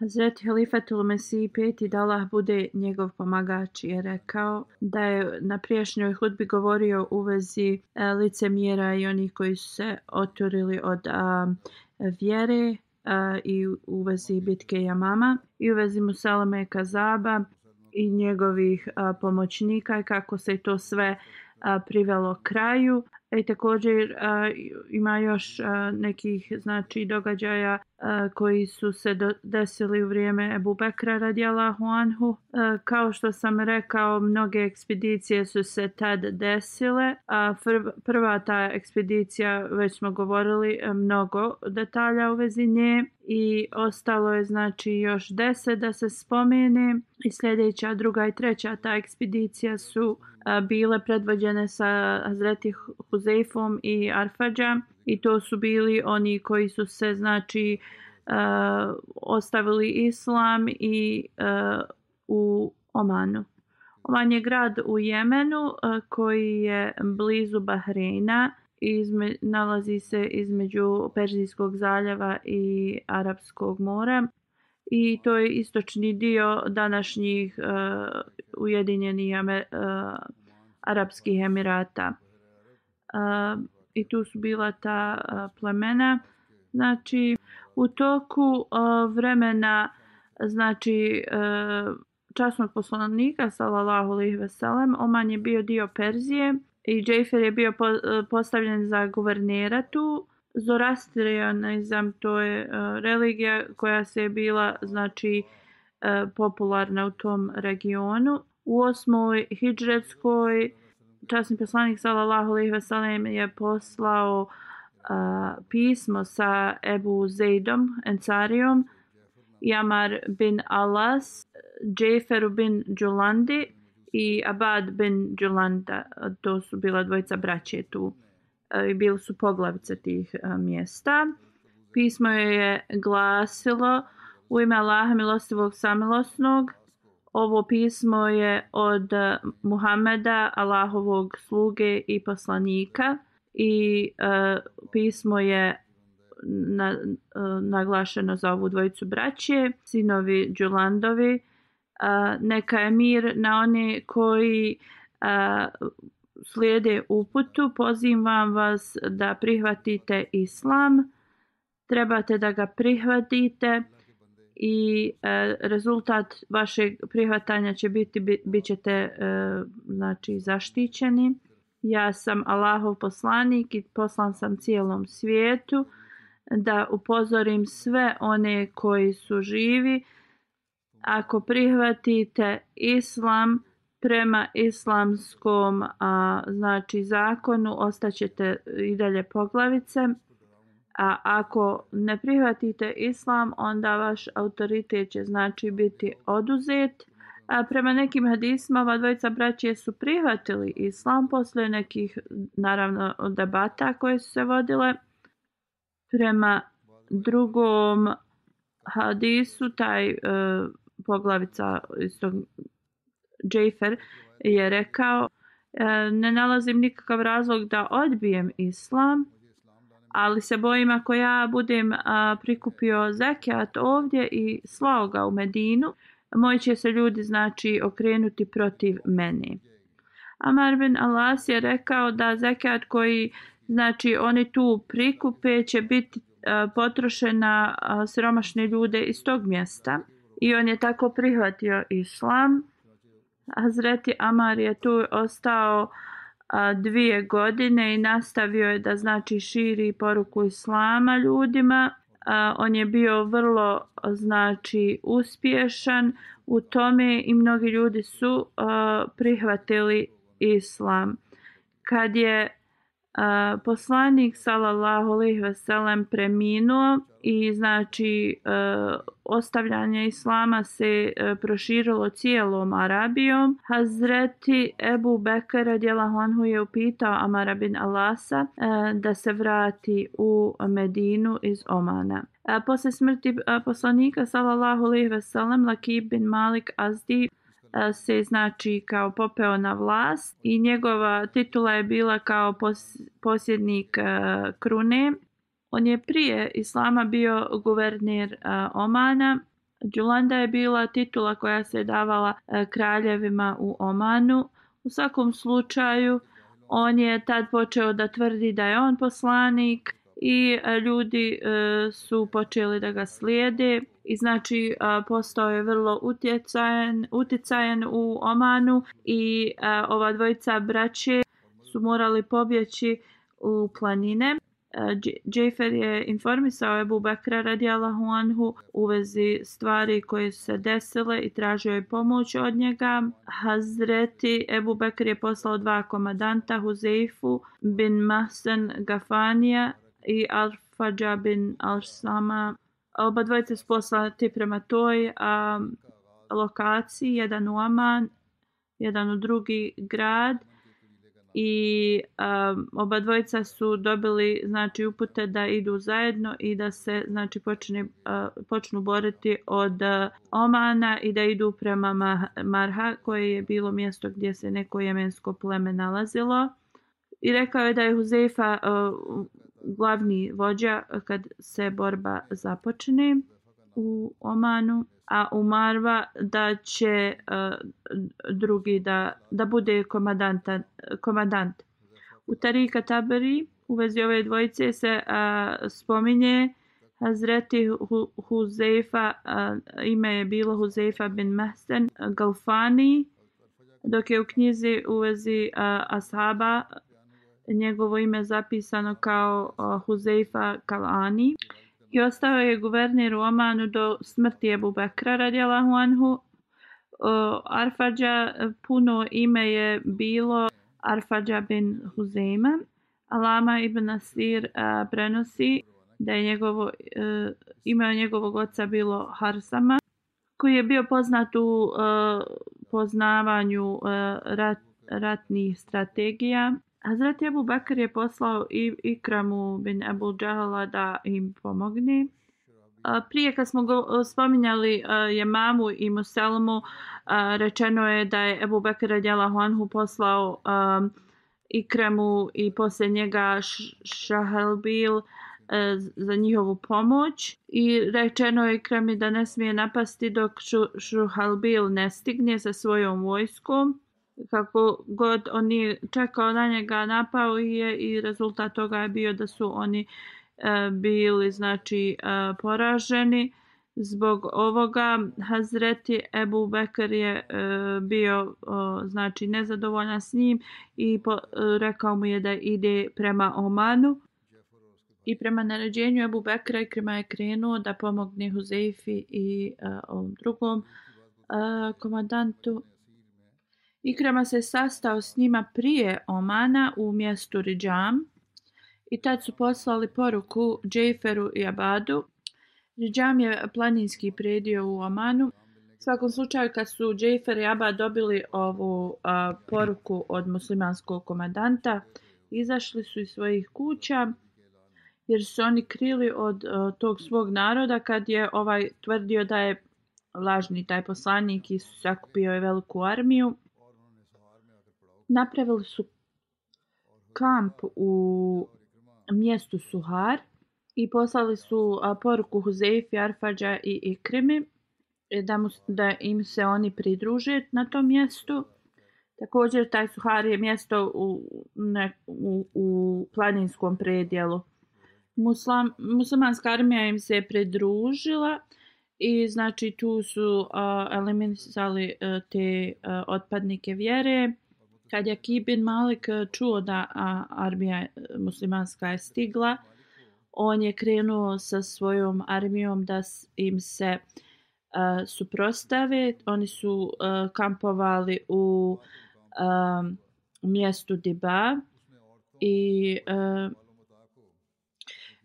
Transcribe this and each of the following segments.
Hazret Halifatul Mesih peti da Allah bude njegov pomagač je rekao da je na prijašnjoj hudbi govorio u vezi e, licemjera i onih koji su se oturili od a, vjere a, i u vezi bitke Jamama i u vezi Musalame Kazaba i njegovih a, pomoćnika i kako se to sve a, privelo kraju. E, I također a, ima još a, nekih znači događaja a, koji su se do, desili u vrijeme Ebu Bekra radijalahu anhu. A, kao što sam rekao, mnoge ekspedicije su se tad desile. A, prva ta ekspedicija, već smo govorili mnogo detalja u vezi nje i ostalo je znači još deset da se spomene i sljedeća, druga i treća ta ekspedicija su bile predvođene sa Hazreti Huzeifom i Arfađa i to su bili oni koji su se znači uh, ostavili islam i uh, u Omanu. Oman je grad u Jemenu uh, koji je blizu Bahreina izme, nalazi se između Perzijskog zaljeva i Arapskog mora i to je istočni dio današnjih uh, Ujedinjenih uh, Arapskih Emirata. Uh, I tu su bila ta uh, plemena. Znači, u toku uh, vremena znači uh, časnog poslanika sallallahu alaihi ve sellem Oman je bio dio Perzije i Džejfer je bio po, uh, postavljen za guvernera tu Zoroastrianizam to je uh, religija koja se je bila znači uh, popularna u tom regionu. U osmoj hidžretskoj časni poslanik sallallahu alejhi ve sellem je poslao uh, pismo sa Ebu Zeidom Encarijom Jamar bin Alas Džeferu bin Džulandi i Abad bin Džulanda to su bila dvojica braće tu i bili su poglavice tih mjesta. Pismo je glasilo u ime Allaha milostivog samilosnog. Ovo pismo je od eh, Muhameda, Allahovog sluge i poslanika i uh, pismo je na, uh, naglašeno za ovu dvojicu braće, sinovi Đulandovi. Uh, neka je mir na one koji uh, slijede uputu, pozivam vas da prihvatite islam. Trebate da ga prihvatite i e, rezultat vašeg prihvatanja će biti bit ćete e, znači zaštićeni. Ja sam Allahov poslanik i poslan sam cijelom svijetu da upozorim sve one koji su živi. Ako prihvatite islam, prema islamskom a, znači zakonu ostaćete i dalje poglavice a ako ne prihvatite islam onda vaš autoritet će znači biti oduzet. A prema nekim hadisma ova dvojica braće su prihvatili islam posle nekih naravno debata koje su se vodile. Prema drugom hadisu taj e, poglavica istog Džejfer je rekao E, ne nalazim nikakav razlog da odbijem islam, ali se bojim ako ja budem a, prikupio zekijat ovdje i slao ga u Medinu, moji će se ljudi znači okrenuti protiv mene. Amar bin Alas je rekao da zekijat koji znači oni tu prikupe će biti a, potrošen na a, siromašne ljude iz tog mjesta i on je tako prihvatio islam. Hazreti Amar je tu ostao uh, dvije godine i nastavio je da znači širi poruku islama ljudima. A, on je bio vrlo znači uspješan u tome i mnogi ljudi su a, prihvatili islam. Kad je a, poslanik sallallahu alejhi ve sellem preminuo i znači a, ostavljanje islama se a, proširilo cijelom Arabijom. Hazreti Ebu Bekr radijallahu anhu je upitao Amara bin Alasa a, da se vrati u Medinu iz Omana. A, posle smrti a, poslanika sallallahu alejhi ve sellem Lakib bin Malik Azdi se znači kao popeo na vlast i njegova titula je bila kao pos, posjednik uh, krune. On je prije islama bio guverner uh, Omana. Đulanda je bila titula koja se davala uh, kraljevima u Omanu. U svakom slučaju on je tad počeo da tvrdi da je on poslanik i e, ljudi e, su počeli da ga slijede i znači e, postao je vrlo utjecajan, utjecajan u Omanu i ova dvojica braće su morali pobjeći u planine. Džefer je informisao Ebu Bekra radijalahu anhu u vezi stvari koje su se desile i tražio je pomoć od njega. Hazreti Ebu Bekr je poslao dva komadanta Huzeifu bin Mahsen Gafanija i Al-Fadja bin Al-Sama Oba dvojice su poslati prema toj a, lokaciji, jedan u Aman, jedan u drugi grad i um, oba dvojica su dobili znači upute da idu zajedno i da se znači počne, uh, počnu boriti od uh, Omana i da idu prema Marha koje je bilo mjesto gdje se neko jemensko pleme nalazilo. I rekao je da je Huzeifa glavni vođa kad se borba započne u Omanu, a u Marva da će uh, drugi da, da bude komadant. U Tarika Tabari u vezi ove dvojice se uh, spominje Hazreti Huzeifa, uh, ime je bilo Huzeifa bin Mahsen Galfani, dok je u knjizi u vezi uh, Ashaba njegovo ime zapisano kao Huzeifa Kalani i ostao je guverner u Omanu do smrti Ebu Bekra radijalahu anhu. Arfađa puno ime je bilo Arfađa bin Huzeima. Alama ibn Nasir prenosi da je njegovo, e, ime njegovog oca bilo Harsama koji je bio poznat u e, poznavanju e, rat, ratnih strategija Hazreti Abu Bakr je poslao i Ikramu bin Abu Džahala da im pomogne. Prije kad smo go spominjali je mamu i Muselmu, rečeno je da je Abu Bakr radjela Huanhu poslao Ikremu i poslije njega Šahelbil e, za njihovu pomoć i rečeno je Ikremi da ne smije napasti dok Šuhalbil ne stigne sa svojom vojskom kako god on čekao na njega napao je i rezultat toga je bio da su oni e, bili znači e, poraženi. Zbog ovoga Hazreti Ebu Bekr je e, bio o, znači nezadovoljan s njim i po, e, rekao mu je da ide prema Omanu i prema naređenju Ebu Bekra Ikrima je krenuo da pomogne Huzeifi i e, ovom drugom e, komandantu. Ikrama se sastao s njima prije Omana u mjestu Ridžam i tad su poslali poruku Džejferu i Abadu. Ridžam je planinski predio u Omanu. U svakom slučaju kad su Džejfer i Abad dobili ovu a, poruku od muslimanskog komadanta, izašli su iz svojih kuća jer su oni krili od a, tog svog naroda kad je ovaj tvrdio da je lažni taj poslanik i sakupio je veliku armiju napravili su kamp u mjestu Suhar i poslali su poruku Huzeifi, Arfađa i Ikrimi e, da, mu, da im se oni pridruže na tom mjestu. Također taj Suhar je mjesto u, ne, u, u planinskom predjelu. Muslam, muslimanska armija im se pridružila i znači tu su uh, eliminisali uh, te uh, otpadnike vjere. Kad je Kibin Malik e, čuo da armija e, muslimanska je stigla, on je krenuo sa svojom armijom da im se uh, suprostave. Oni su uh, kampovali u uh, mjestu Diba i uh,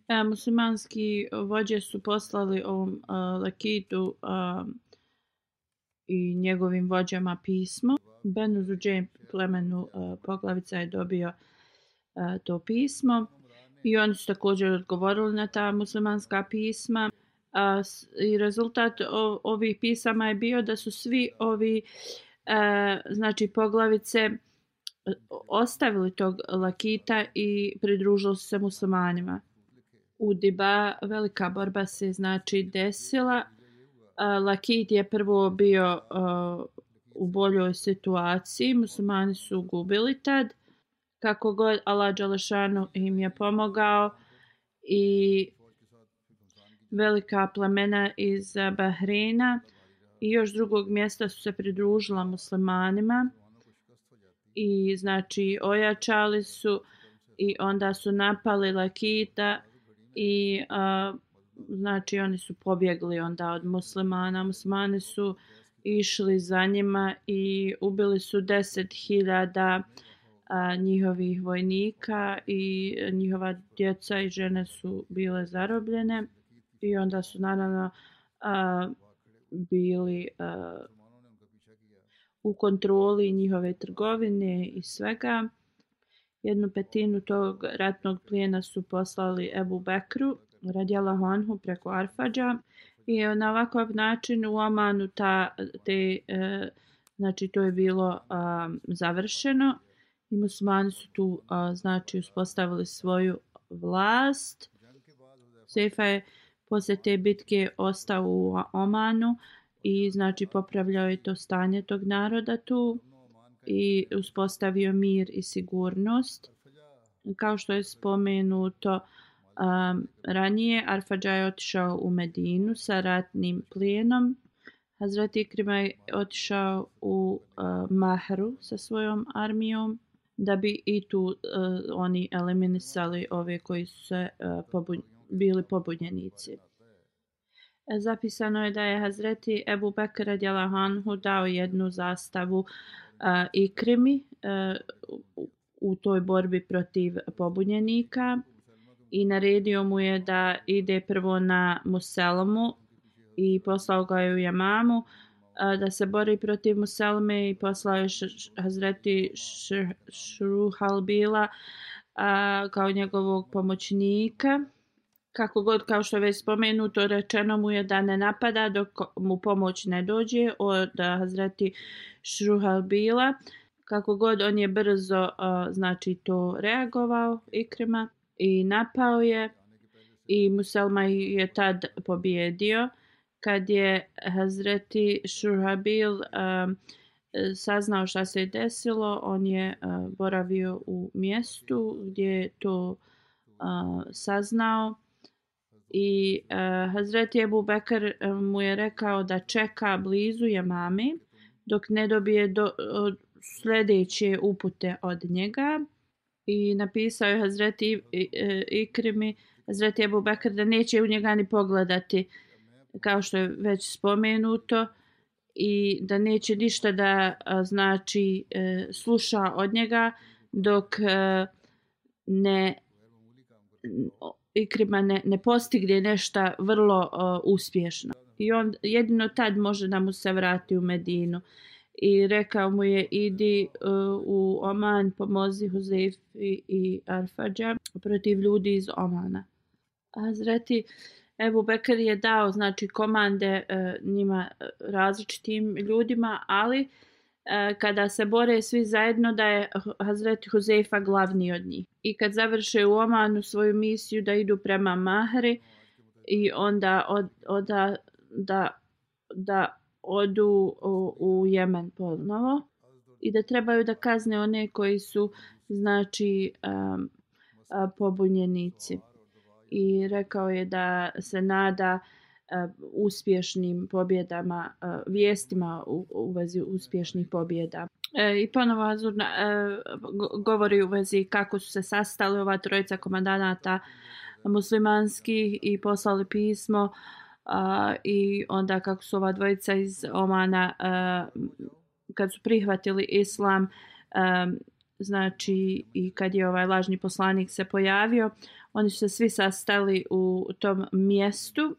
E, muslimanski vođe su poslali ovom uh, Lakitu uh, i njegovim vođama pismo. Benu Zuđe plemenu uh, poglavica je dobio uh, to pismo i oni su također odgovorili na ta muslimanska pisma. Uh, I rezultat o, ovih pisama je bio da su svi ovi uh, znači poglavice ostavili tog Lakita i pridružili se muslimanima u Diba velika borba se znači desila. Lakit je prvo bio u boljoj situaciji, muslimani su gubili tad. Kako god Allah Đalešanu im je pomogao i velika plemena iz Bahreina i još drugog mjesta su se pridružila muslimanima i znači ojačali su i onda su napali Lakita i a, znači oni su pobjegli onda od muslimana. Muslimani su išli za njima i ubili su deset hiljada njihovih vojnika i njihova djeca i žene su bile zarobljene i onda su naravno a, bili a, u kontroli njihove trgovine i svega. Jednu petinu tog ratnog plijena su poslali Ebu Bekru radjala Honhu preko Arfađa i na ovakav način u Omanu ta, te, e, znači to je bilo a, završeno i muslimani su tu a, znači uspostavili svoju vlast. Sefa je posle te bitke ostao u Omanu i znači popravljao je to stanje tog naroda tu i uspostavio mir i sigurnost. Kao što je spomenuto um, ranije, Arfađa je otišao u Medinu sa ratnim plijenom. Hazreti Ikrima je otišao u uh, Mahru sa svojom armijom da bi i tu uh, oni eliminisali ove koji su se uh, pobun bili pobunjenici. E, zapisano je da je Hazreti Ebu Bekr radijalahu dao jednu zastavu uh, Ikrimi uh, u toj borbi protiv pobunjenika i naredio mu je da ide prvo na Muselamu i poslao ga je u Jamamu da se bori protiv Muselme i poslao je Hazreti Šruhalbila kao njegovog pomoćnika kako god kao što je već spomenuto rečeno mu je da ne napada dok mu pomoć ne dođe od Hazreti Šruhalbila. kako god on je brzo znači to reagovao Ikrima i napao je i Muselma je tad pobjedio. Kad je Hazreti Shurhabil um, saznao šta se je desilo on je uh, boravio u mjestu gdje je to uh, saznao. I uh, Hazreti Ebu Bekr uh, mu je rekao da čeka blizu je mami dok ne dobije do, uh, sljedeće upute od njega i napisao je Hazreti e, Ikrimi Hazreti Ebu Bekr da neće u njega ni pogledati kao što je već spomenuto i da neće ništa da znači e, sluša od njega dok e, ne Ikrima ne, ne postigne nešto vrlo uh, uspješno. I on jedino tad može da mu se vrati u Medinu. I rekao mu je idi uh, u Oman, pomozi Huzefi i, Arfađa protiv ljudi iz Omana. Hazreti Ebu Bekr je dao znači komande uh, njima e, različitim ljudima, ali uh, kada se bore svi zajedno da je Hazreti Huzefa glavni od njih. I kad završe u Omanu svoju misiju da idu prema Mahri i onda od, od, da, da odu u, u Jemen ponovo i da trebaju da kazne one koji su znači um, pobunjenici. I rekao je da se nada uspješnim pobjedama, vijestima u, u vezi uspješnih pobjeda. E, I ponovo Azur e, govori u vezi kako su se sastali ova trojica komandanata muslimanskih i poslali pismo a, i onda kako su ova dvojica iz Omana a, kad su prihvatili islam a, znači i kad je ovaj lažni poslanik se pojavio oni su se svi sastali u tom mjestu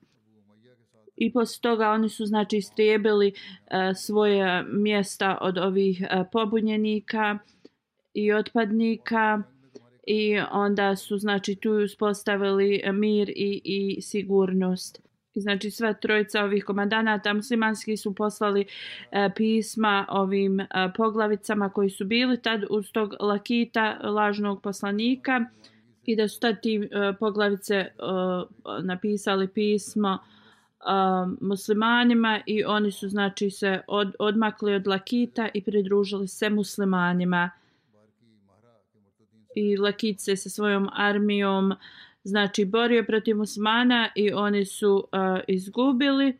i posle toga oni su znači istrijebili a, svoje mjesta od ovih a, pobunjenika i otpadnika i onda su znači tu uspostavili mir i, i sigurnost. Znači sva trojica ovih komandanata muslimanski su poslali e, pisma ovim e, poglavicama koji su bili tad uz tog lakita lažnog poslanika i da su tad ti e, poglavice e, napisali pismo e, muslimanima i oni su znači se od, odmakli od lakita i pridružili se muslimanima. I lakit se sa svojom armijom znači borio protiv Osmana i oni su uh, izgubili.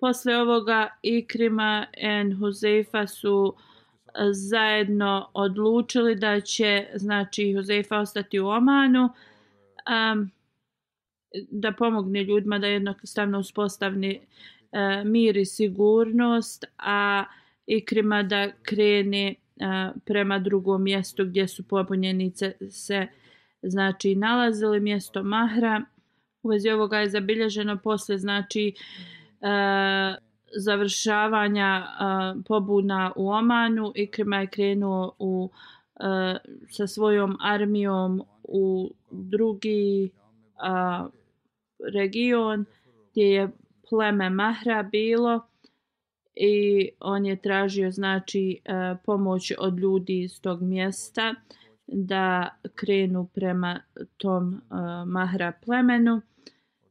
Posle ovoga Ikrima i Huzeifa su zajedno odlučili da će znači Huzeifa ostati u Omanu um, da pomogne ljudima da jednostavno uspostavni uh, mir i sigurnost a Ikrima da krene uh, prema drugom mjestu gdje su pobunjenice se uh, znači nalazili mjesto mahra. U vezi ovoga je zabilježeno posle znači e, završavanja e, pobuna u Omanu i Krima je krenuo u, e, sa svojom armijom u drugi e, region gdje je pleme Mahra bilo i on je tražio znači e, pomoć od ljudi iz tog mjesta da krenu prema tom uh, mahra plemenu.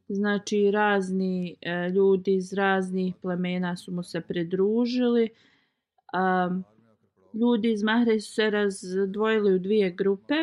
Znači razni uh, ljudi iz raznih plemena su mu se pridružili. Um, ljudi iz mahre su se razdvojili u dvije grupe.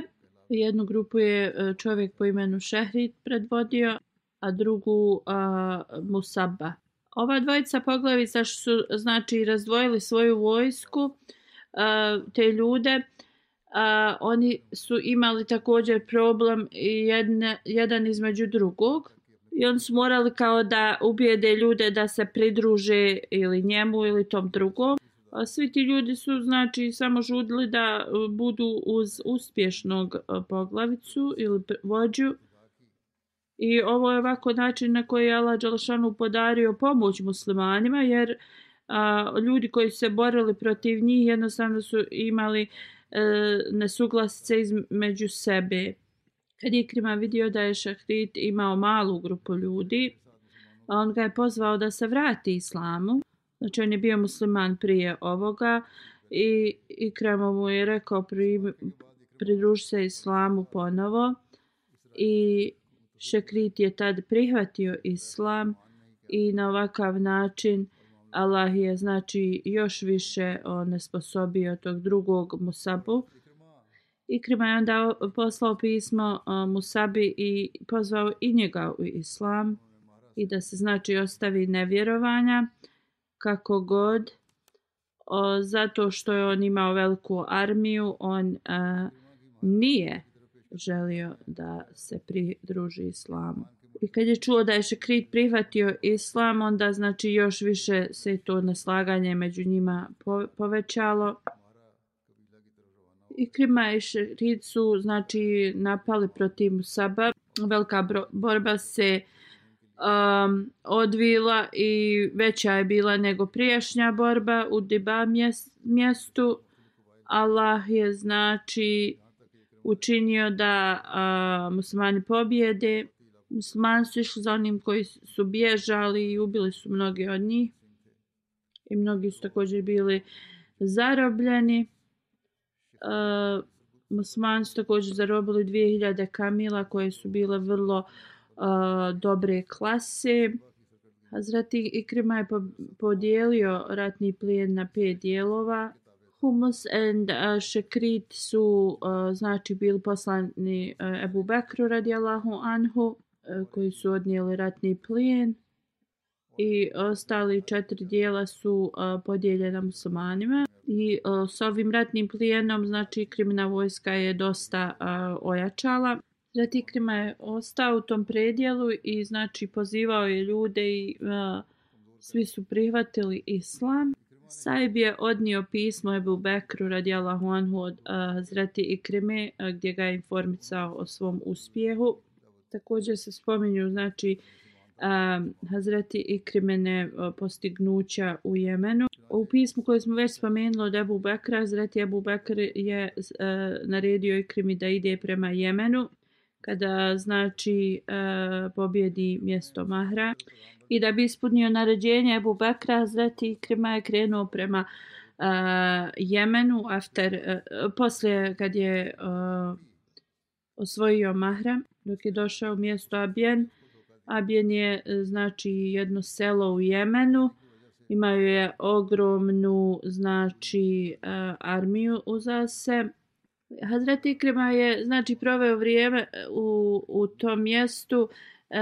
Jednu grupu je uh, čovjek po imenu Šehrit predvodio, a drugu uh, Musaba. Ova dvojica poglavica su znači razdvojili svoju vojsku, uh, te ljude, uh, a, oni su imali također problem jedne, jedan između drugog i oni su morali kao da ubijede ljude da se pridruže ili njemu ili tom drugom. A svi ti ljudi su znači samo žudili da e, budu uz uspješnog e, poglavicu ili vođu. I ovo je ovako način na koji je Allah Đalšanu podario pomoć muslimanima jer a, ljudi koji su se borili protiv njih jednostavno su imali E, nesuglasice između sebe. Kad je Krima vidio da je Šahrid imao malu grupu ljudi, on ga je pozvao da se vrati islamu. Znači on je bio musliman prije ovoga i Ikrama mu je rekao pri, pridruži se islamu ponovo i Šekrit je tad prihvatio islam i na ovakav način Allah je znači još više onesposobio tog drugog Musabu. Ikrima je onda poslao pismo Musabi i pozvao i njega u islam i da se znači ostavi nevjerovanja kako god o, zato što je on imao veliku armiju on a, nije želio da se pridruži islamu. I kad je čuo da je Šekrit prihvatio islam, onda znači još više se to naslaganje među njima povećalo. I Krima i Šekrit su znači napali protiv Musaba. Velika borba se um, odvila i veća je bila nego prijašnja borba u Diba mjestu. Allah je znači učinio da uh, muslimani pobjede muslimani su išli za onim koji su bježali i ubili su mnogi od njih. I mnogi su također bili zarobljeni. E, muslimani su također zarobili 2000 kamila koje su bile vrlo e, dobre klase. Hazreti Ikrima je podijelio ratni plijen na pet dijelova. Humus and uh, Shekrit su uh, znači bili poslani e, uh, Ebu Bekru radijallahu anhu E, koji su odnijeli ratni plijen i ostali četiri dijela su uh, podijeljena muslimanima i uh, s ovim ratnim plijenom znači krimina vojska je dosta ojačala. Zati Krima je ostao u tom predjelu i znači pozivao je ljude i uh, svi su prihvatili islam. Saib je odnio pismo Ebu Bekru radijalahu anhu od uh, Hazreti Ikrime gdje ga je informicao o svom uspjehu. Također se spominju znači um, Hazreti Ikrimene postignuća u Jemenu. U pismu koje smo već spomenuli od Ebu Bekra, Hazreti Ebu Bekr je uh, naredio Ikrimi da ide prema Jemenu kada znači uh, pobjedi mjesto Mahra i da bi ispunio naređenje Ebu Bekra, Hazreti Ikrima je krenuo prema uh, Jemenu after, uh, poslije kad je uh, osvojio Mahra, dok je došao u mjesto Abjen. Abjen je e, znači jedno selo u Jemenu, imaju je ogromnu znači e, armiju uza se. Hazreti Ikrima je znači proveo vrijeme e, u, u tom mjestu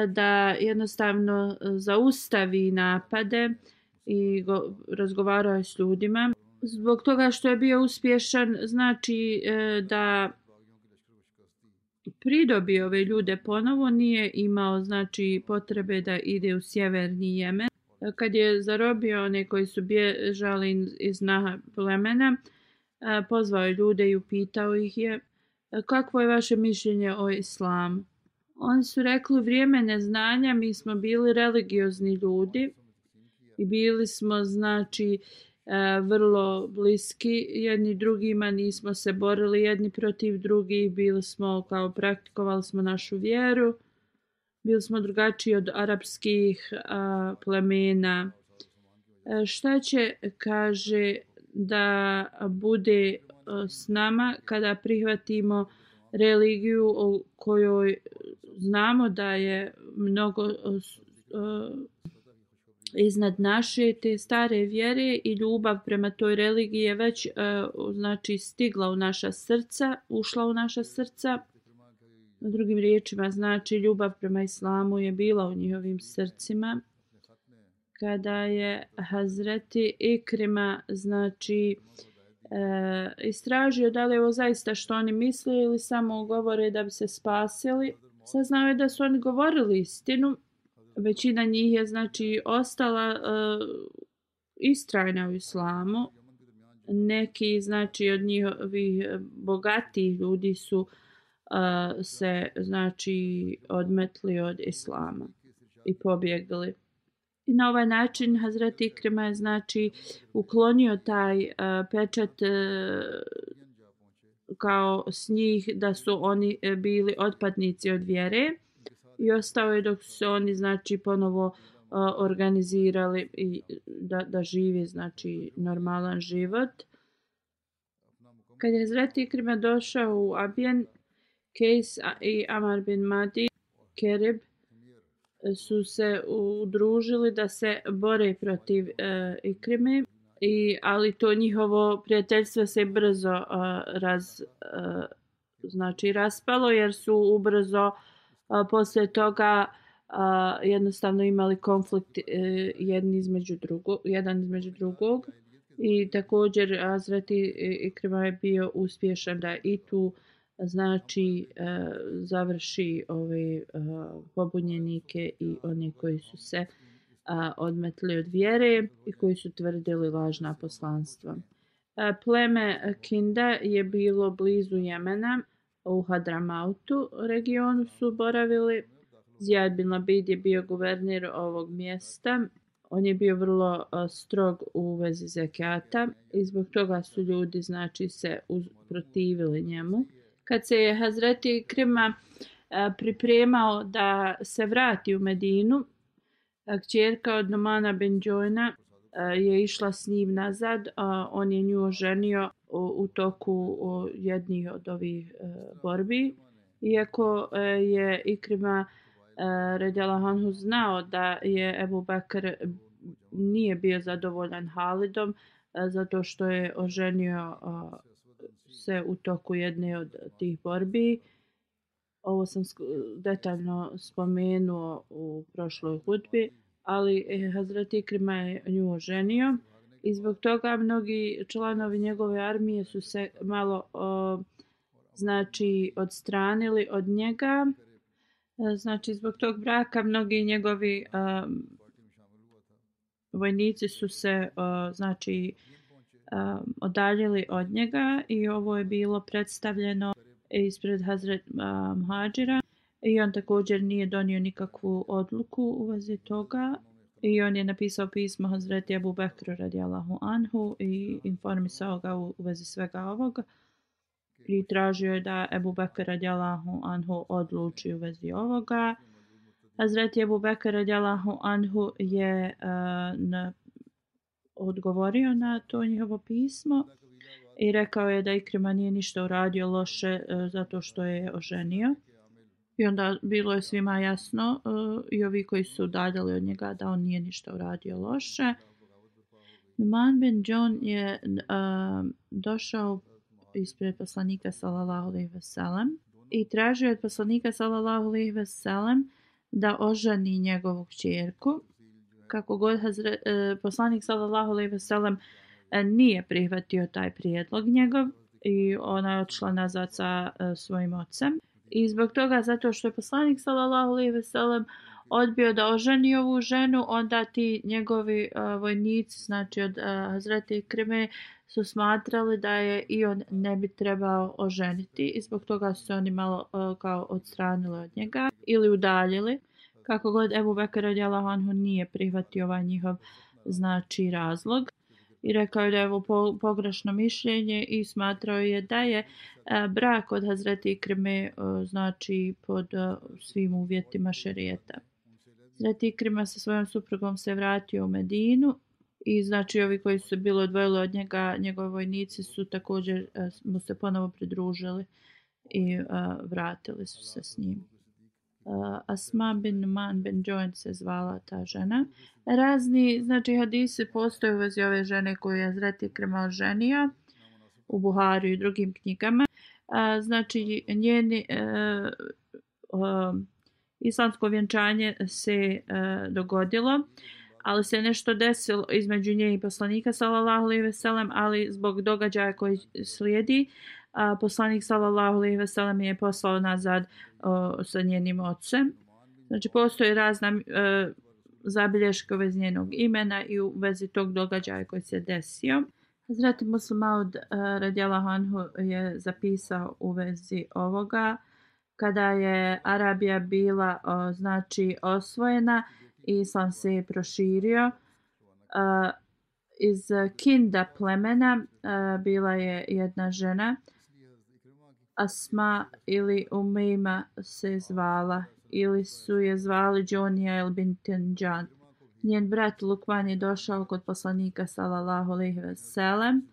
da jednostavno zaustavi napade i go, razgovarao je s ljudima. Zbog toga što je bio uspješan, znači da pridobio ove ljude ponovo, nije imao znači potrebe da ide u sjeverni Jemen. Kad je zarobio one koji su bježali iz Naha plemena, pozvao je ljude i upitao ih je kakvo je vaše mišljenje o islamu. Oni su rekli vrijeme neznanja, mi smo bili religiozni ljudi i bili smo znači E, vrlo bliski jedni drugima, nismo se borili jedni protiv drugih, bili smo kao praktikovali smo našu vjeru, bili smo drugačiji od arapskih a, plemena. E, šta će, kaže, da bude e, s nama kada prihvatimo religiju o kojoj znamo da je mnogo a, iznad naše te stare vjere i ljubav prema toj religiji je već e, znači stigla u naša srca, ušla u naša srca. Na drugim riječima znači ljubav prema islamu je bila u njihovim srcima. Kada je Hazreti Ikrima znači e, istražio da li je ovo zaista što oni misle ili samo govore da bi se spasili, saznao je da su oni govorili istinu. Većina njih je znači ostala uh, istrajna u islamu. Neki znači od njihovih bogatih ljudi su uh, se znači odmetli od islama i pobjegli. I na ovaj način Hazreti Ikrima je znači uklonio taj uh, pečat uh, kao s njih da su oni bili otpadnici od vjere i ostao je dok su oni znači ponovo uh, organizirali i da, da živi znači normalan život. Kad je Hazret Ikrima došao u Abijan, Kejs i Amar bin Madi, Kerib, su se udružili da se bore protiv uh, Ikrime i ali to njihovo prijateljstvo se brzo uh, raz uh, znači raspalo jer su ubrzo uh, posle toga a, jednostavno imali konflikt e, jedni između drugog jedan između drugog i također Azrati e, Ikrima je bio uspješan da i tu znači e, završi ove e, pobunjenike i one koji su se a, odmetli od vjere i koji su tvrdili lažna poslanstva. A, pleme Kinda je bilo blizu Jemena, u Hadramautu regionu su boravili. Zijad bin Labid je bio guverner ovog mjesta. On je bio vrlo a, strog u vezi zekata i zbog toga su ljudi znači se protivili njemu. Kad se je Hazreti Krima a, pripremao da se vrati u Medinu, kćerka od Nomana Ben Džojna Eh, je išla s njim nazad, a on je nju oženio u, toku jednih od ovih eh, borbi. Iako eh, je Ikrima Redjala Hanhu znao da je Ebu Bekr nije bio zadovoljan Halidom zato što je oženio se u toku jedne od tih borbi. Ovo sam detaljno spomenuo u prošloj hudbi, ali e, Hazrat Hazret Ikrima je nju oženio i zbog toga mnogi članovi njegove armije su se malo o, znači odstranili od njega. E, znači zbog tog braka mnogi njegovi um, vojnici su se uh, znači um, odaljili od njega i ovo je bilo predstavljeno ispred Hazret um, Hadžira i on također nije donio nikakvu odluku u vezi toga i on je napisao pismo Hazreti Abu Bekru radijallahu anhu i informisao ga u, u vezi svega ovoga i tražio je da Ebu Bekr radijallahu anhu odluči u vezi ovoga. Hazreti Ebu Bekr radijallahu anhu je uh, na, odgovorio na to njihovo pismo i rekao je da Ikrima nije ništa uradio loše uh, zato što je oženio. I onda bilo je svima jasno uh, i ovi koji su udaljali od njega da on nije ništa uradio loše. Numan ben John je uh, došao ispred poslanika sallallahu alejhi ve sellem i tražio od poslanika sallallahu alejhi ve sellem da oženi njegovu kćerku kako god hazre, uh, poslanik sallallahu alejhi ve sellem uh, nije prihvatio taj prijedlog njegov i ona je odšla nazad sa uh, svojim ocem i zbog toga zato što je poslanik sallallahu alejhi ve sellem odbio da oženi ovu ženu, onda ti njegovi uh, vojnici, znači od uh, Hazreti Krime, su smatrali da je i on ne bi trebao oženiti i zbog toga su se oni malo uh, kao odstranili od njega ili udaljili. Kako god Ebu Bekir radijalahu anhu nije prihvatio ovaj njihov znači razlog i rekao je da je ovo pogrešno mišljenje i smatrao je da je e, brak od Hazreti Krime e, znači pod e, svim uvjetima šerijeta. Hazreti Ikrima sa svojom suprugom se vratio u Medinu i znači ovi koji su se bilo odvojili od njega, njegovi vojnici su također a, mu se ponovo pridružili i a, vratili su se s njim. Uh, Asma bin Man bin Joan se zvala ta žena. Razni, znači hadisi postoje u vezi ove žene koju je Zreti Ikrima ženio u Buhariju i drugim knjigama. Uh, znači njeni uh, uh, islamsko vjenčanje se uh, dogodilo, ali se nešto desilo između nje i poslanika sallallahu alejhi ve sellem, ali zbog događaja koji slijedi, a poslanik sallallahu alejhi ve sellem je poslao nazad o, sa njenim ocem. Znači postoje razna e, zabilješka u vezi njenog imena i u vezi tog događaja koji se desio. Hazreti Muslimaud e, uh, radijalahu anhu je zapisao u vezi ovoga kada je Arabija bila o, znači osvojena i islam se je proširio uh, iz Kinda plemena uh, bila je jedna žena Asma ili Umejma se zvala ili su je zvali Jonija el Bintinjan. Njen brat Lukman je došao kod poslanika sallallahu alejhi ve sellem e,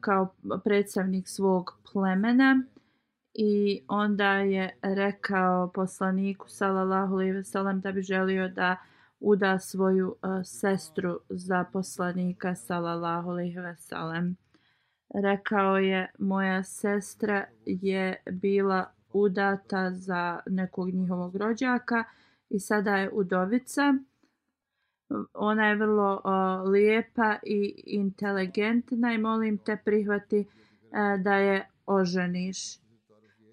kao predstavnik svog plemena i onda je rekao poslaniku sallallahu alejhi ve sellem da bi želio da uda svoju uh, sestru za poslanika sallallahu alejhi ve sellem. Rekao je moja sestra je bila udata za nekog njihovog rođaka i sada je udovica. Ona je vrlo o, lijepa i inteligentna i molim te prihvati e, da je oženiš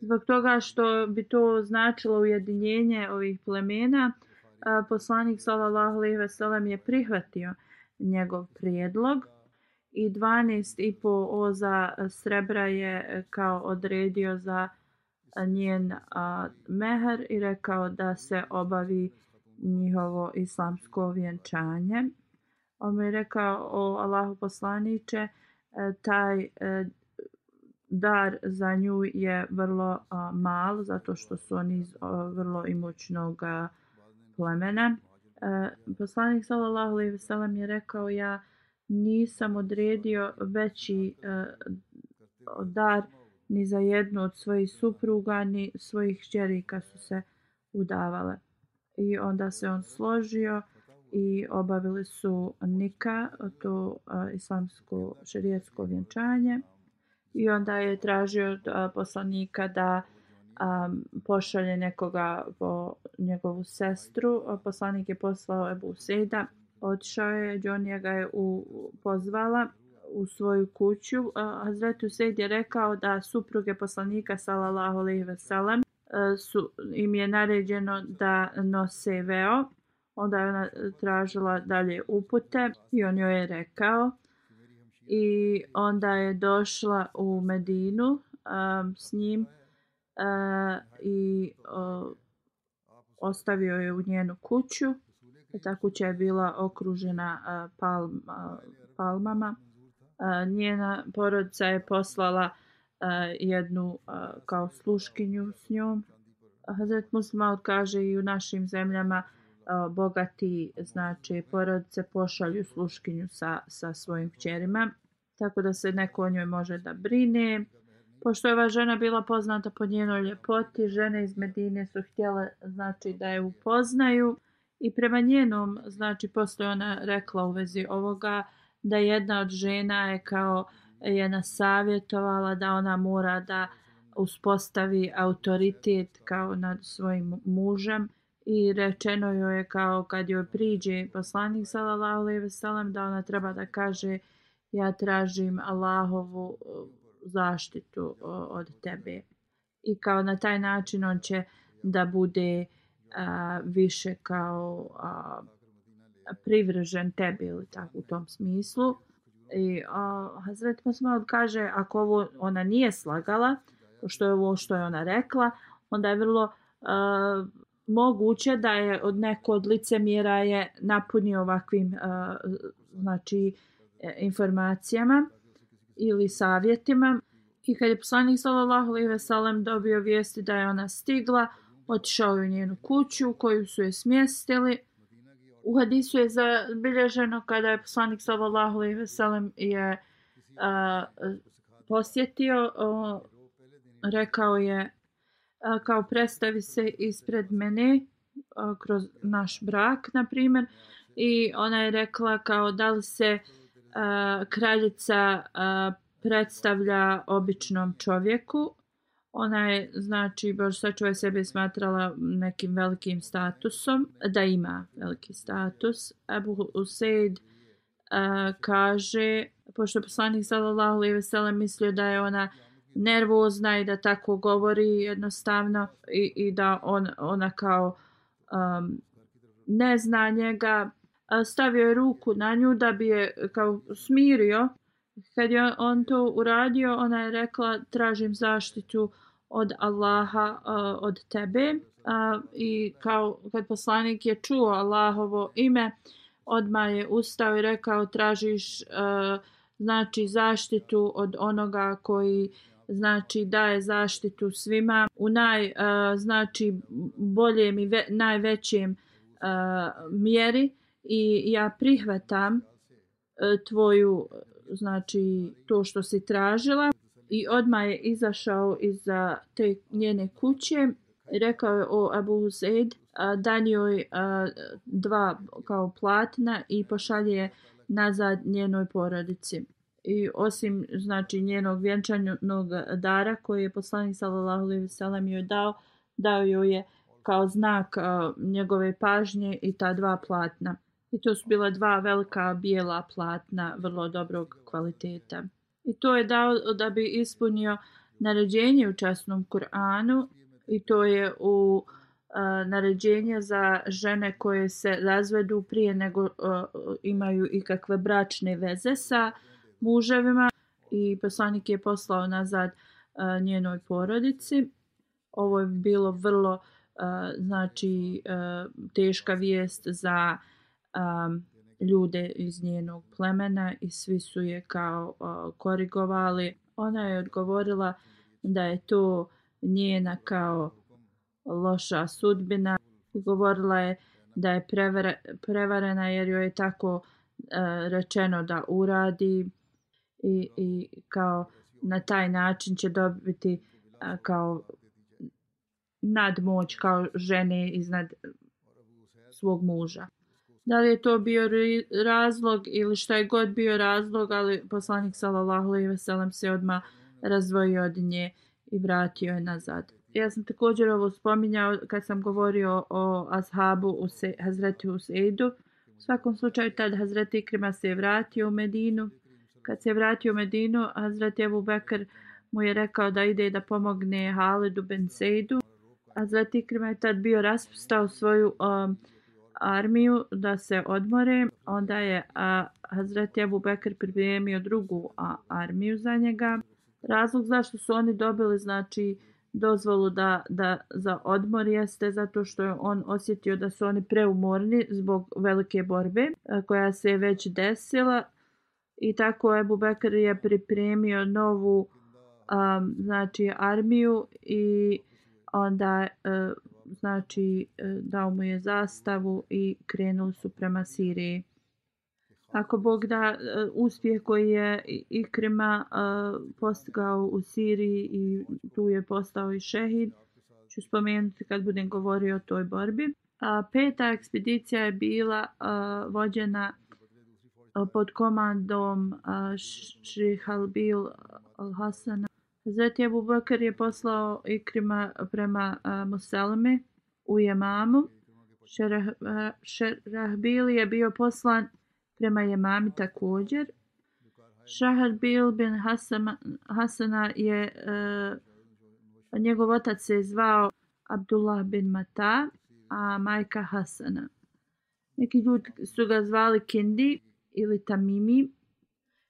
zbog toga što bi to značilo ujedinjenje ovih plemena, e, poslanik sallallahu alejhi ve sellem je prihvatio njegov prijedlog i 12 i po oza srebra je e, kao odredio za e, njen a, meher i rekao da se obavi njihovo islamsko vjenčanje. On mi je rekao o Allahu poslaniće, e, taj dar za nju je vrlo a, mal zato što su oni iz a, vrlo imućnog plemena poslanik sallallahu alejhi ve sellem je rekao ja nisam odredio veći e, dar ni za jednu od svojih supruga ni svojih kćeri su se udavale. I onda se on složio i obavili su nika, to uh, islamsko šerijetsko vjenčanje. I onda je tražio uh, poslanika da um, pošalje nekoga po njegovu sestru. Poslanik je poslao Ebu Sejda. Otišao je, Džonija ga je u, pozvala u svoju kuću. Uh, Hazretu je rekao da supruge poslanika sallallahu alejhi ve sellem e, su im je naređeno da nose veo Onda je ona tražila dalje upute i on joj je rekao. I onda je došla u Medinu um, s njim uh, i uh, ostavio je u njenu kuću. Ta kuća je bila okružena palm, palmama. Njena porodica je poslala jednu kao sluškinju s njom. Hazret Musmaud kaže i u našim zemljama bogati znači porodice pošalju sluškinju sa, sa svojim kćerima tako da se neko o njoj može da brine pošto je ova žena bila poznata po njenoj ljepoti žene iz Medine su htjele znači da je upoznaju i prema njenom znači posle ona rekla u vezi ovoga da jedna od žena je kao je nasavjetovala da ona mora da uspostavi autoritet kao nad svojim mužem i rečeno joj je kao kad joj priđe poslanik sallallahu alejhi ve sellem da ona treba da kaže ja tražim Allahovu uh, zaštitu uh, od tebe. I kao na taj način on će da bude a, više kao a, privržen tebi ili tako u tom smislu. I a, Hazret Musmad kaže ako ovo ona nije slagala što je ovo što je ona rekla onda je vrlo a, moguće da je od neko od licemjera je napunio ovakvim a, znači e, informacijama ili savjetima. I kad je poslanik sallallahu alejhi ve sellem dobio vijesti da je ona stigla otišao u njenu kuću koju su je smjestili u hadisu je zabilježeno kada je poslanik sallallahu alejhi ve sellem je uh, posjetio a, rekao je kao predstavi se ispred mene kroz naš brak, na primjer, i ona je rekla kao da li se kraljica predstavlja običnom čovjeku. Ona je, znači, baš sačuvaj sebe smatrala nekim velikim statusom, da ima veliki status. Abu Usaid a, kaže, pošto je poslanik sallallahu alejhi ve sellem mislio da je ona nervozna i da tako govori jednostavno i, i da on, ona kao um, ne zna njega stavio je ruku na nju da bi je kao smirio kad je on to uradio ona je rekla tražim zaštitu od Allaha uh, od tebe uh, i kao kad poslanik je čuo Allahovo ime odma je ustao i rekao tražiš uh, znači zaštitu od onoga koji znači daje zaštitu svima u naj uh, znači boljem i ve, najvećem uh, mjeri i ja prihvatam uh, tvoju znači to što si tražila i odma je izašao iz te njene kuće. Rekao je o Abu Zaid, da njoj dva kao platna i pošalje nazad njenoj porodici. I osim znači njenog vjenčanog dara koji je poslanik sallallahu alejhi ve sellem joj dao dao joj je kao znak njegove pažnje i ta dva platna. I to su bila dva velika bijela platna vrlo dobrog kvaliteta i to je dao da bi ispunio naređenje u časnom Kur'anu i to je u uh, naređenje za žene koje se razvedu prije nego uh, imaju ikakve bračne veze sa muževima i poslanik je poslao nazad uh, njenoj porodici. Ovo je bilo vrlo uh, znači uh, teška vijest za um, ljude iz njenog plemena i svi su je kao uh, korigovali. Ona je odgovorila da je to njena kao loša sudbina i govorila je da je prevarena jer joj je tako rečeno da uradi i, i kao na taj način će dobiti kao nadmoć kao žene iznad svog muža. Da li je to bio razlog ili šta je god bio razlog, ali poslanik sallallahu alejhi ve sellem se odma razdvojio od nje i vratio je nazad. Ja sam također ovo spominjao kad sam govorio o ashabu u se, Hazreti Useidu. U svakom slučaju tad Hazreti Ikrima se je vratio u Medinu. Kad se je vratio u Medinu, Hazreti Abu Bekr mu je rekao da ide da pomogne Halidu Ben Seidu. Hazreti Ikrima je tad bio raspustao svoju um, armiju da se odmore. Onda je a, Hazreti Abu Bekr pripremio drugu a, armiju za njega. Razlog zašto su oni dobili znači dozvolu da, da za odmor jeste zato što je on osjetio da su oni preumorni zbog velike borbe koja se je već desila i tako Ebu Bekr je pripremio novu um, znači armiju i onda uh, znači e, dao mu je zastavu i krenuli su prema Siriji ako Bog da e, uspjeh koji je Ikrima e, postigao u Siriji i tu je postao i šehid, ću spomenuti kad budem govorio o toj borbi. A peta ekspedicija je bila vođena pod komandom Šrihalbil al-Hasana. Zeti Abu Bakr je poslao Ikrima prema uh, Muselme u Jemamu. Šerahbil je bio poslan prema Jemami također. Šaharbil bin Hasama, Hasana je, uh, njegov otac se zvao Abdullah bin Mata, a majka Hasana. Neki ljudi su ga zvali Kindi ili Tamimi.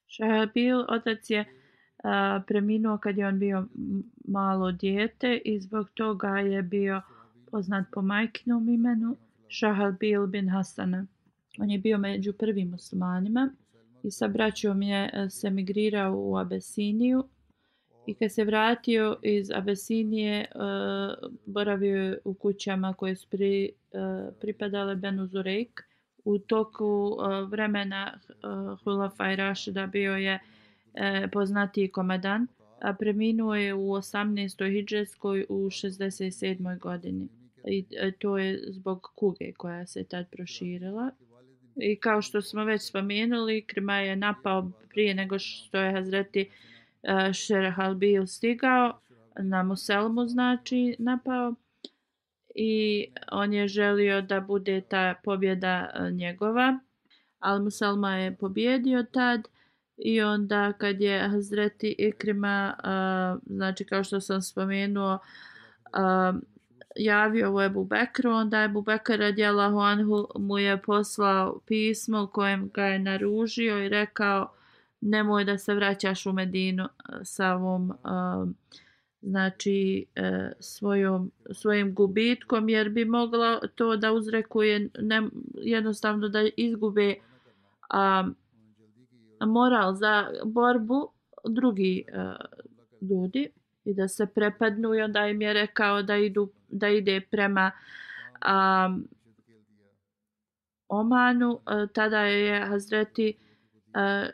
Šaharbil otac je uh, preminuo kad je on bio malo dijete i zbog toga je bio poznat po majkinom imenu Šahar Bil bin Hasana. On je bio među prvim muslimanima i sa braćom je e, se migrirao u Abesiniju i kad se vratio iz Abesinije uh, boravio je u kućama koje su pri, uh, pripadale Benu Zurek. U toku uh, vremena uh, Hulafa i Rašida bio je uh, E, poznatiji komadan, a preminuo je u 18. hijđarskoj u 67. godini. I e, to je zbog kuge koja se tad proširila. I kao što smo već spomenuli, Krima je napao prije nego što je Hazreti e, uh, Šerahal bil stigao na Muselmu, znači napao. I on je želio da bude ta pobjeda njegova. Ali Muselma je pobjedio tad. I onda kad je Hazreti Ikrima, uh, znači kao što sam spomenuo, uh, javio u Ebu Bekru, onda Ebu Bekr radijalahu anhu mu je poslao pismo u kojem ga je naružio i rekao nemoj da se vraćaš u Medinu sa ovom uh, znači e, svojom, svojim gubitkom jer bi mogla to da uzrekuje ne, jednostavno da izgube a, moral za borbu drugi uh, ljudi i da se prepadnu i onda im je rekao da idu da ide prema um, Omanu. Uh, tada je Hazreti uh,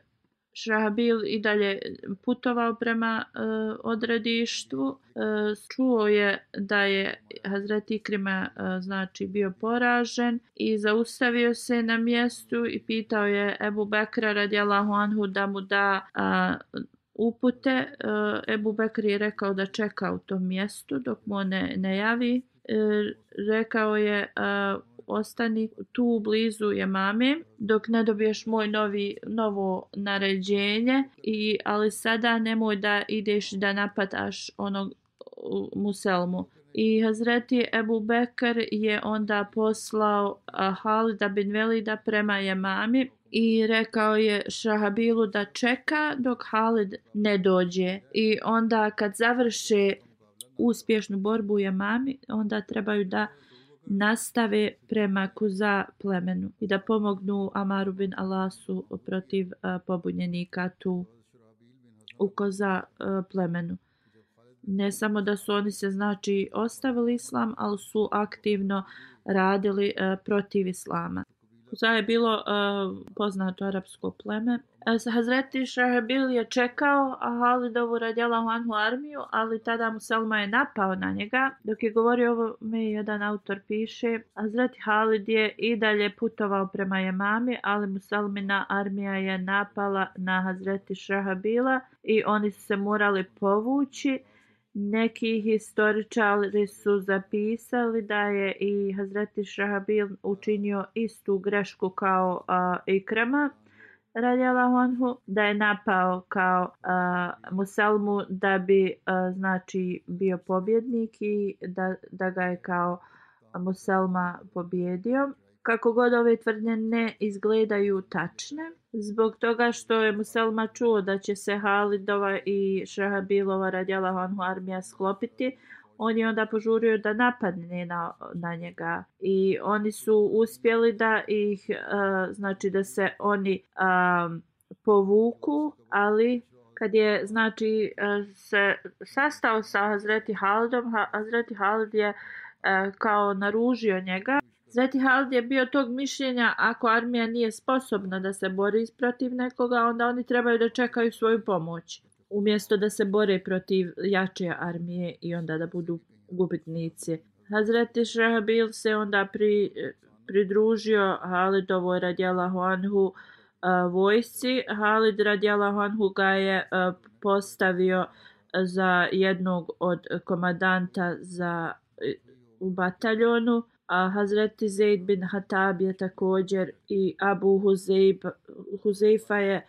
Šrahabil i dalje putovao prema e, uh, odredištu uh, e, čuo je da je Hazret Ikrima uh, znači bio poražen i zaustavio se na mjestu i pitao je Ebu Bekra radijalahu anhu da mu da uh, upute. Uh, Ebu Bekr je rekao da čeka u tom mjestu dok mu ne, ne javi. Uh, rekao je uh, ostani tu blizu je mame dok ne dobiješ moj novi, novo naređenje i ali sada nemoj da ideš da napadaš onog Muselmu. I Hazreti Ebu Bekr je onda poslao Halida bin Velida prema Jemami i rekao je Šahabilu da čeka dok Halid ne dođe i onda kad završe uspješnu borbu u Jamami onda trebaju da nastave prema Kuza plemenu i da pomognu Amaru bin Alasu protiv uh, pobunjenika tu u Kuza uh, plemenu. ne samo da su oni se znači ostavili islam, ali su aktivno radili uh, protiv islama. Kuza je bilo uh, poznato arapsko pleme. Eh, Hazreti Šahabil je čekao Halidovu radjela Anhu armiju, ali tada mu Selma je napao na njega. Dok je govorio ovo, mi jedan autor piše, Hazreti Halid je i dalje putovao prema Jemami, ali Musalmina armija je napala na Hazreti Šahabila i oni su se morali povući. Neki historičari su zapisali da je i Hazreti Šahabil učinio istu grešku kao uh, Ikrama radjala Honhu, da je napao kao uh, Musalmu da bi uh, znači bio pobjednik i da, da ga je kao Musalma pobjedio kako god ove tvrdnje ne izgledaju tačne, zbog toga što je Muselma čuo da će se Halidova i Šahabilova radjela Honhu armija sklopiti, on je onda požurio da napadne na, na njega. I oni su uspjeli da ih, uh, znači da se oni um, povuku, ali kad je znači eh, se sastao sa Hazreti Halidom, Hazreti Halid je kao naružio njega Sveti je bio tog mišljenja ako armija nije sposobna da se bori protiv nekoga, onda oni trebaju da čekaju svoju pomoć. Umjesto da se bore protiv jače armije i onda da budu gubitnici. Hazreti Šahabil se onda pri, pridružio Halidovoj radjela Huanhu uh, vojsci. Halid radjela Huanhu ga je uh, postavio za jednog od komadanta za, u bataljonu a Hazreti Zaid bin Hatab je također i Abu Huzeib, Huzeifa je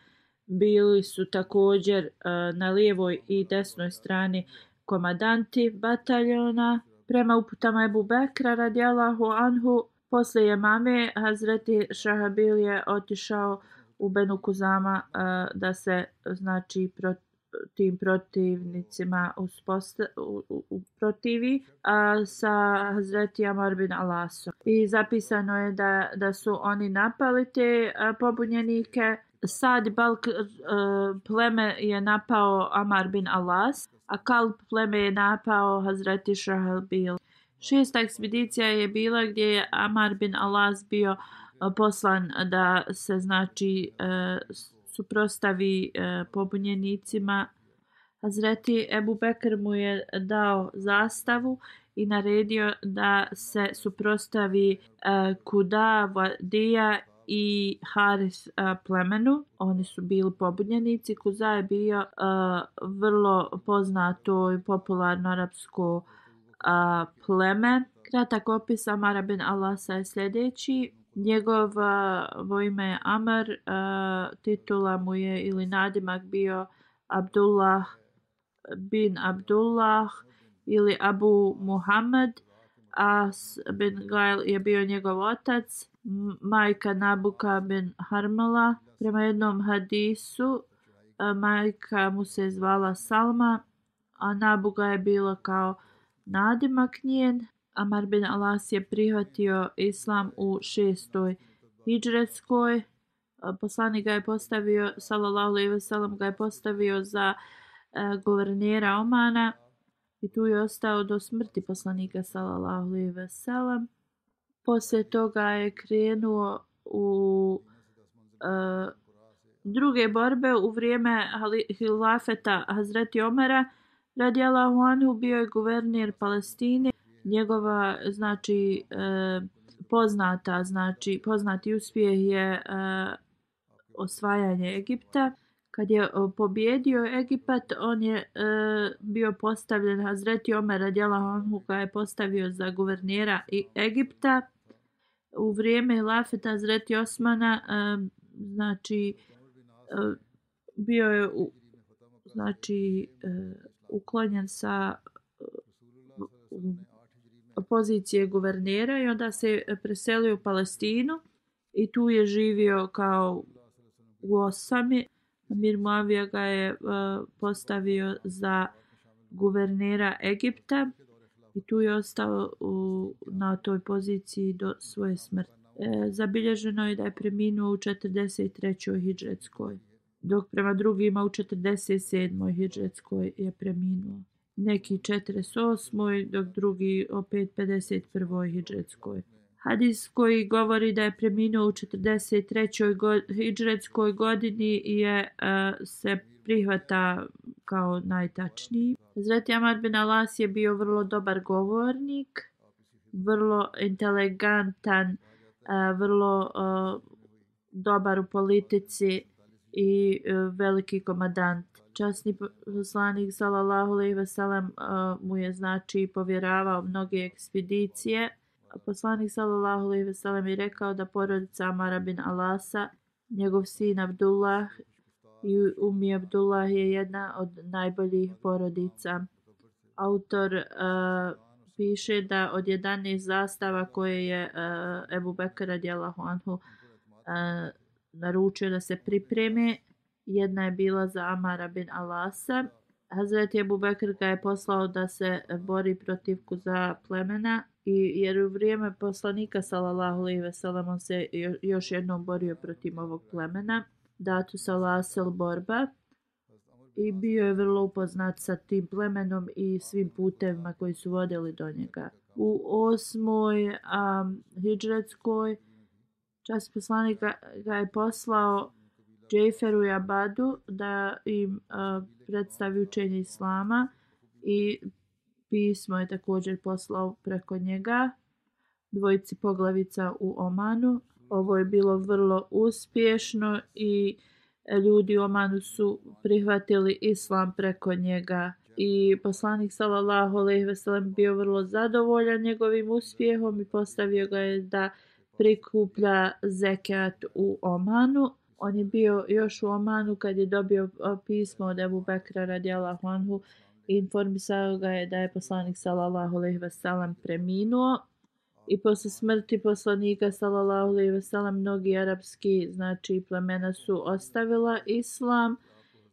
bili su također uh, na lijevoj i desnoj strani komadanti bataljona. Prema uputama Ebu Bekra radijalahu anhu, poslije je mame Hazreti Šahabil je otišao u Benu Kuzama uh, da se znači protiv tim protivnicima usposta, u, u, u protivi a, sa Hazreti Amar bin Alaso. I zapisano je da, da su oni napali te a, pobunjenike. Sad Balk a, pleme je napao Amar bin Alas, a Kalb pleme je napao Hazreti Shahalbil. Šesta ekspedicija je bila gdje je Amar bin Alas bio e, poslan da se znači e, suprostavi e, pobunjenicima. Hazreti Ebu Bekr mu je dao zastavu i naredio da se suprostavi e, Kuda, Vadija i Haris e, plemenu. Oni su bili pobunjenici. Kuza je bio e, vrlo poznato i popularno arapsko e, pleme. Kratak opis Amara bin Alasa je sljedeći. Njegovo uh, ime je Amr, uh, eh, titula mu je ili nadimak bio Abdullah bin Abdullah ili Abu Muhammad. As bin Gail je bio njegov otac. Majka Nabuka bin Harmala. Prema jednom hadisu, uh, majka mu se zvala Salma, a Nabuga je bila kao nadimak njen. Amar bin Alas je prihvatio islam u šestoj hijđretskoj. E, poslanik ga je postavio, salallahu alaihi wasallam, ga je postavio za e, guvernera Omana i tu je ostao do smrti poslanika, salallahu alaihi wasallam. Poslije toga je krenuo u e, druge borbe u vrijeme hilafeta Hazreti Omara. Radijalahu Anhu bio je guverner Palestine njegova znači e, poznata znači poznati uspjeh je e, osvajanje Egipta. Kad je e, pobjedio Egipat on je e, bio postavljen Hazreti Omer radijallahu ga je postavio za guvernera Egipta. U vrijeme Lafeta Hazreti Osmana e, znači e, bio je u, znači e, uklonjen sa pozicije guvernera i onda se preselio u Palestinu i tu je živio kao u Osami. Mir Muavija ga je uh, postavio za guvernera Egipta i tu je ostao u, na toj poziciji do svoje smrti. E, zabilježeno je da je preminuo u 43. hidžetskoj, dok prema drugima u 47. hidžetskoj je preminuo neki 48. dok drugi opet 51. hidžretskoj. Hadis koji govori da je preminuo u 43. Go hidžretskoj godini je uh, se prihvata kao najtačniji. Zreti Amar bin Alas je bio vrlo dobar govornik, vrlo inteligentan, uh, vrlo uh, dobar u politici i uh, veliki komadant. Časni poslanik sallallahu alejhi ve sellem mu je znači povjeravao mnoge ekspedicije. Poslanik sallallahu alejhi ve sellem je rekao da porodica Amara bin Alasa, njegov sin Abdullah i Umi Abdullah je jedna od najboljih porodica. Autor uh, piše da od 11 zastava koje je uh, Ebu Bekr radijallahu anhu uh, naručio da se pripreme, jedna je bila za Amara bin Alasa. Hazreti Abu Bekr ga je poslao da se bori protiv kuza plemena i jer u vrijeme poslanika sallallahu alejhi ve sellem on se još jednom borio protiv ovog plemena datu salasel borba i bio je vrlo upoznat sa tim plemenom i svim putevima koji su vodili do njega. U osmoj um, hijđretskoj čas poslanik ga, ga je poslao Džeferu i Abadu da im uh, predstavi učenje Islama i pismo je također poslao preko njega dvojici poglavica u Omanu. Ovo je bilo vrlo uspješno i ljudi u Omanu su prihvatili islam preko njega i poslanik sallallahu alejhi ve sellem bio vrlo zadovoljan njegovim uspjehom i postavio ga je da prikuplja zekat u Omanu. On je bio još u Omanu kad je dobio pismo od Ebu Bekra radijallahu anhu. I informisao ga je da je poslanik sallallahu alejhi ve sellem preminuo. I posle smrti poslanika sallallahu alejhi ve sellem mnogi arapski znači plemena su ostavila islam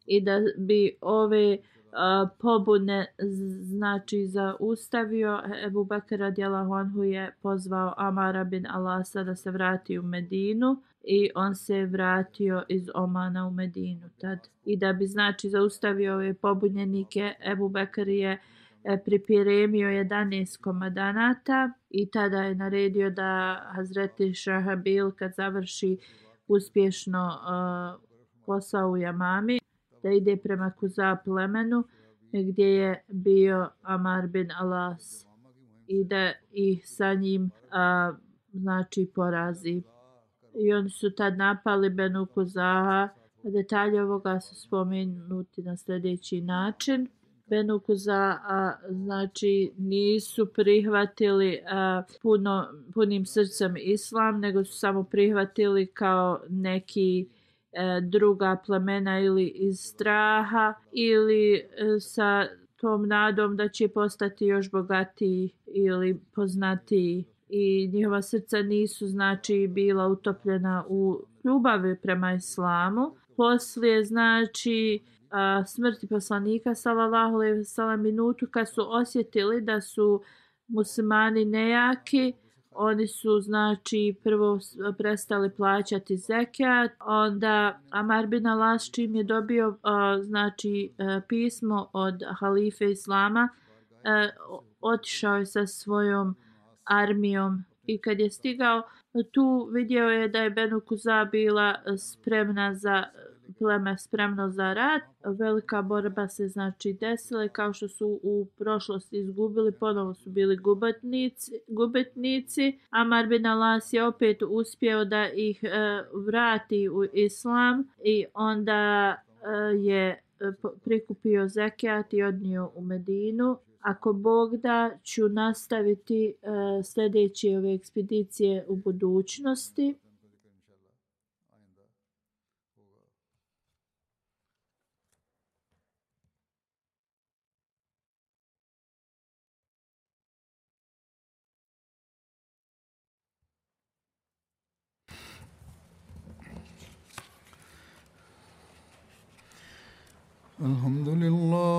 i da bi ove a, pobune znači zaustavio Ebu Bekr radijallahu anhu je pozvao Amara bin Alasa da se vrati u Medinu i on se vratio iz Omana u Medinu tad. I da bi znači zaustavio ove pobunjenike, Ebu Bekr je e, pripremio 11 komadanata i tada je naredio da Hazreti Šahabil kad završi uspješno uh, posao u Jamami, da ide prema Kuza plemenu gdje je bio Amar bin Alas i da ih sa njim uh, znači porazi i oni su tad napali Benu Kuzaha. Detalje ovoga su spomenuti na sljedeći način. Benu Kuzaha znači nisu prihvatili a, puno, punim srcem islam, nego su samo prihvatili kao neki e, druga plemena ili iz straha ili e, sa tom nadom da će postati još bogatiji ili poznatiji i njihova srca nisu znači bila utopljena u ljubavi prema islamu. Poslije znači a, smrti poslanika sallallahu alejhi ve sellem minutu kad su osjetili da su muslimani nejaki, oni su znači prvo prestali plaćati zekat, onda Amar bin Alas čim je dobio a, znači a, pismo od halife islama, e, a, otišao je sa svojom armijom i kad je stigao tu vidio je da je Benu Kuza bila spremna za pleme spremno za rat. Velika borba se znači desila kao što su u prošlosti izgubili, ponovo su bili gubitnici. gubitnici. Amar bin Alas je opet uspio da ih e, vrati u islam i onda e, je e, prikupio zekijat i odnio u Medinu ako Bog da, ću nastaviti uh, sljedeće ove ekspedicije u budućnosti. Alhamdulillah